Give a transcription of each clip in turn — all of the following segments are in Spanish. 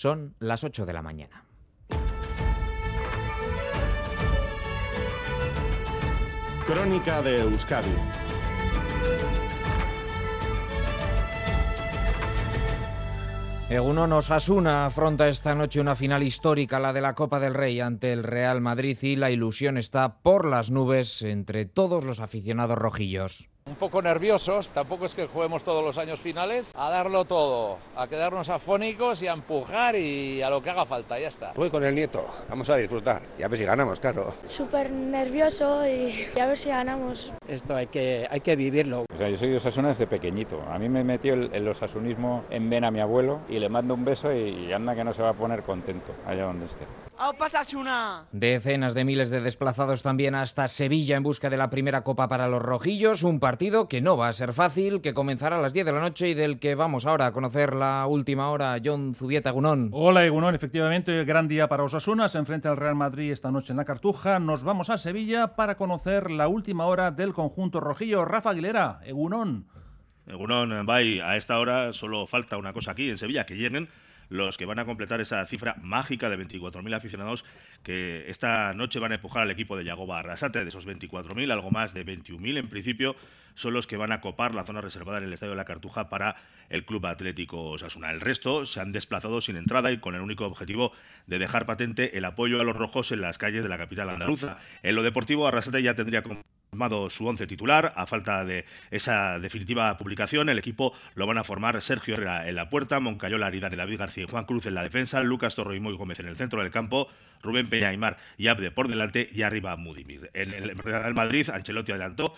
Son las 8 de la mañana. Crónica de Euskadi Egunon Osasuna afronta esta noche una final histórica, la de la Copa del Rey ante el Real Madrid y la ilusión está por las nubes entre todos los aficionados rojillos. Un poco nerviosos, tampoco es que juguemos todos los años finales, a darlo todo, a quedarnos afónicos y a empujar y a lo que haga falta, ya está. Voy con el nieto, vamos a disfrutar y a ver si ganamos, claro. Súper nervioso y, a ver si ganamos. Esto hay que, hay que vivirlo. O sea, yo soy de Osasuna desde pequeñito. A mí me metió el, el osasunismo en vena a mi abuelo y le mando un beso y anda que no se va a poner contento allá donde esté. Decenas de miles de desplazados también hasta Sevilla en busca de la primera copa para los rojillos, un partido que no va a ser fácil, que comenzará a las 10 de la noche y del que vamos ahora a conocer la última hora. John Zubieta Gunón. Hola Egunón, efectivamente, gran día para Osasuna, se enfrenta al Real Madrid esta noche en la Cartuja. Nos vamos a Sevilla para conocer la última hora del conjunto rojillo. Rafa Aguilera, Egunón. Egunón, bye. A esta hora solo falta una cosa aquí en Sevilla, que lleguen los que van a completar esa cifra mágica de 24.000 aficionados que esta noche van a empujar al equipo de Yagoba Arrasate. De esos 24.000, algo más de 21.000 en principio son los que van a copar la zona reservada en el Estadio de la Cartuja para el Club Atlético Osasuna. El resto se han desplazado sin entrada y con el único objetivo de dejar patente el apoyo a los rojos en las calles de la capital andaluza. En lo deportivo, Arrasate ya tendría formado su once titular. A falta de esa definitiva publicación, el equipo lo van a formar Sergio Herrera en la puerta, Moncayola, Aridane, David García y Juan Cruz en la defensa, Lucas Torro y Muy Gómez en el centro del campo, Rubén Peña Aymar y Abde por delante y arriba Mudimir. En el Real Madrid, Ancelotti adelantó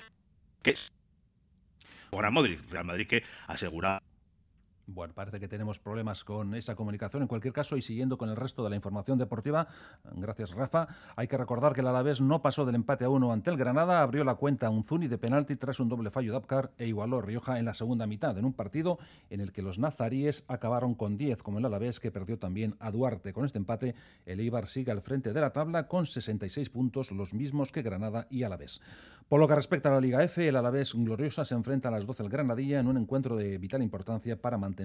que Real Madrid que asegura bueno, parece que tenemos problemas con esa comunicación. En cualquier caso, y siguiendo con el resto de la información deportiva, gracias Rafa, hay que recordar que el Alavés no pasó del empate a uno ante el Granada, abrió la cuenta a un Zuni de penalti tras un doble fallo de Apcar e igualó Rioja en la segunda mitad, en un partido en el que los nazaríes acabaron con 10, como el Alavés, que perdió también a Duarte. Con este empate, el Eibar sigue al frente de la tabla con 66 puntos, los mismos que Granada y Alavés. Por lo que respecta a la Liga F, el Alavés Gloriosa se enfrenta a las 12 del Granadilla en un encuentro de vital importancia para mantener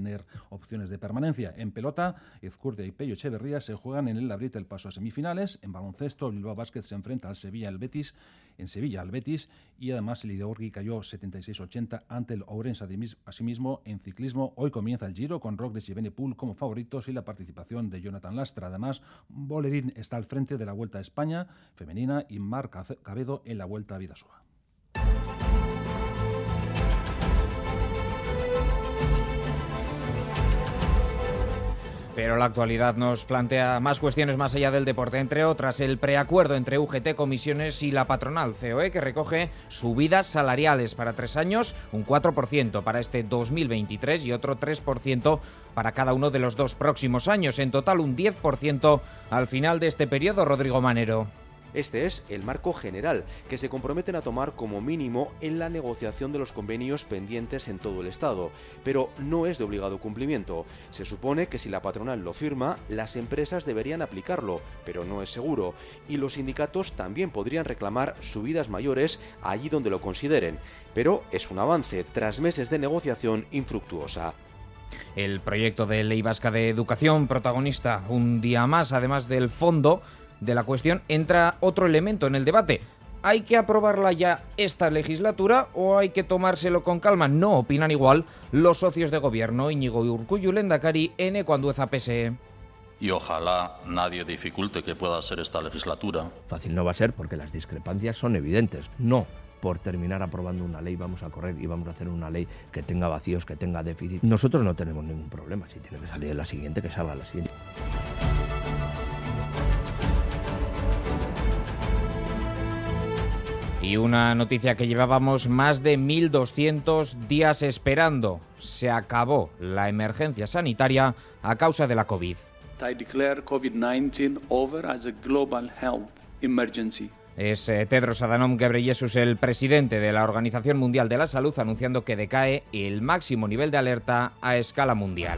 opciones de permanencia. En pelota, Izcurdia y Pello Echeverría se juegan en el Labrit el paso a semifinales. En baloncesto, Bilbao Basket se enfrenta al Sevilla al Betis, en Sevilla al Betis y además el Ideorgui cayó 76-80 ante el Ourense. Asimismo, en ciclismo, hoy comienza el Giro con Roglic y Benepool como favoritos y la participación de Jonathan Lastra. Además, Bolerín está al frente de la Vuelta a España femenina y Marc Cabedo en la Vuelta a Vidasoa. Pero la actualidad nos plantea más cuestiones más allá del deporte, entre otras el preacuerdo entre UGT Comisiones y la patronal COE, que recoge subidas salariales para tres años, un 4% para este 2023 y otro 3% para cada uno de los dos próximos años. En total, un 10% al final de este periodo, Rodrigo Manero. Este es el marco general que se comprometen a tomar como mínimo en la negociación de los convenios pendientes en todo el Estado, pero no es de obligado cumplimiento. Se supone que si la patronal lo firma, las empresas deberían aplicarlo, pero no es seguro, y los sindicatos también podrían reclamar subidas mayores allí donde lo consideren, pero es un avance tras meses de negociación infructuosa. El proyecto de ley vasca de educación protagonista un día más, además del fondo, de la cuestión entra otro elemento en el debate. ¿Hay que aprobarla ya esta legislatura o hay que tomárselo con calma? No opinan igual los socios de gobierno Íñigo Urcuyu, Lendakari, N. Cuandueza PSE. Y ojalá nadie dificulte que pueda ser esta legislatura. Fácil no va a ser porque las discrepancias son evidentes. No por terminar aprobando una ley vamos a correr y vamos a hacer una ley que tenga vacíos, que tenga déficit. Nosotros no tenemos ningún problema. Si tiene que salir la siguiente, que salga la siguiente. Y una noticia que llevábamos más de 1.200 días esperando. Se acabó la emergencia sanitaria a causa de la COVID. COVID-19 over as a global health emergency. Es eh, Tedros Adhanom Ghebreyesus, el presidente de la Organización Mundial de la Salud, anunciando que decae el máximo nivel de alerta a escala mundial.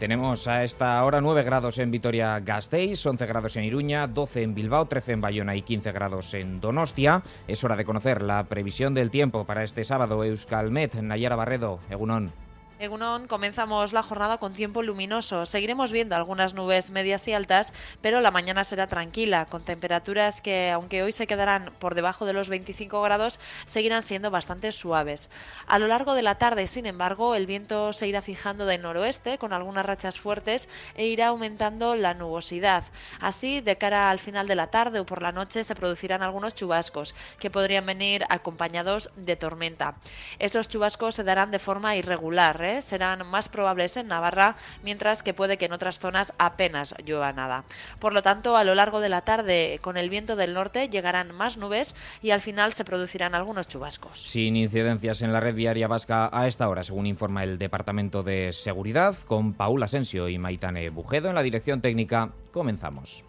Tenemos a esta hora 9 grados en Vitoria-Gasteiz, 11 grados en Iruña, 12 en Bilbao, 13 en Bayona y 15 grados en Donostia. Es hora de conocer la previsión del tiempo para este sábado. Euskalmet, Nayara Barredo, Egunon. Egunon, comenzamos la jornada con tiempo luminoso. Seguiremos viendo algunas nubes medias y altas, pero la mañana será tranquila, con temperaturas que, aunque hoy se quedarán por debajo de los 25 grados, seguirán siendo bastante suaves. A lo largo de la tarde, sin embargo, el viento se irá fijando de noroeste, con algunas rachas fuertes, e irá aumentando la nubosidad. Así, de cara al final de la tarde o por la noche, se producirán algunos chubascos, que podrían venir acompañados de tormenta. Esos chubascos se darán de forma irregular, ¿eh? Serán más probables en Navarra, mientras que puede que en otras zonas apenas llueva nada. Por lo tanto, a lo largo de la tarde, con el viento del norte, llegarán más nubes y al final se producirán algunos chubascos. Sin incidencias en la red viaria vasca a esta hora, según informa el Departamento de Seguridad, con Paul Asensio y Maitane Bujedo en la dirección técnica. Comenzamos.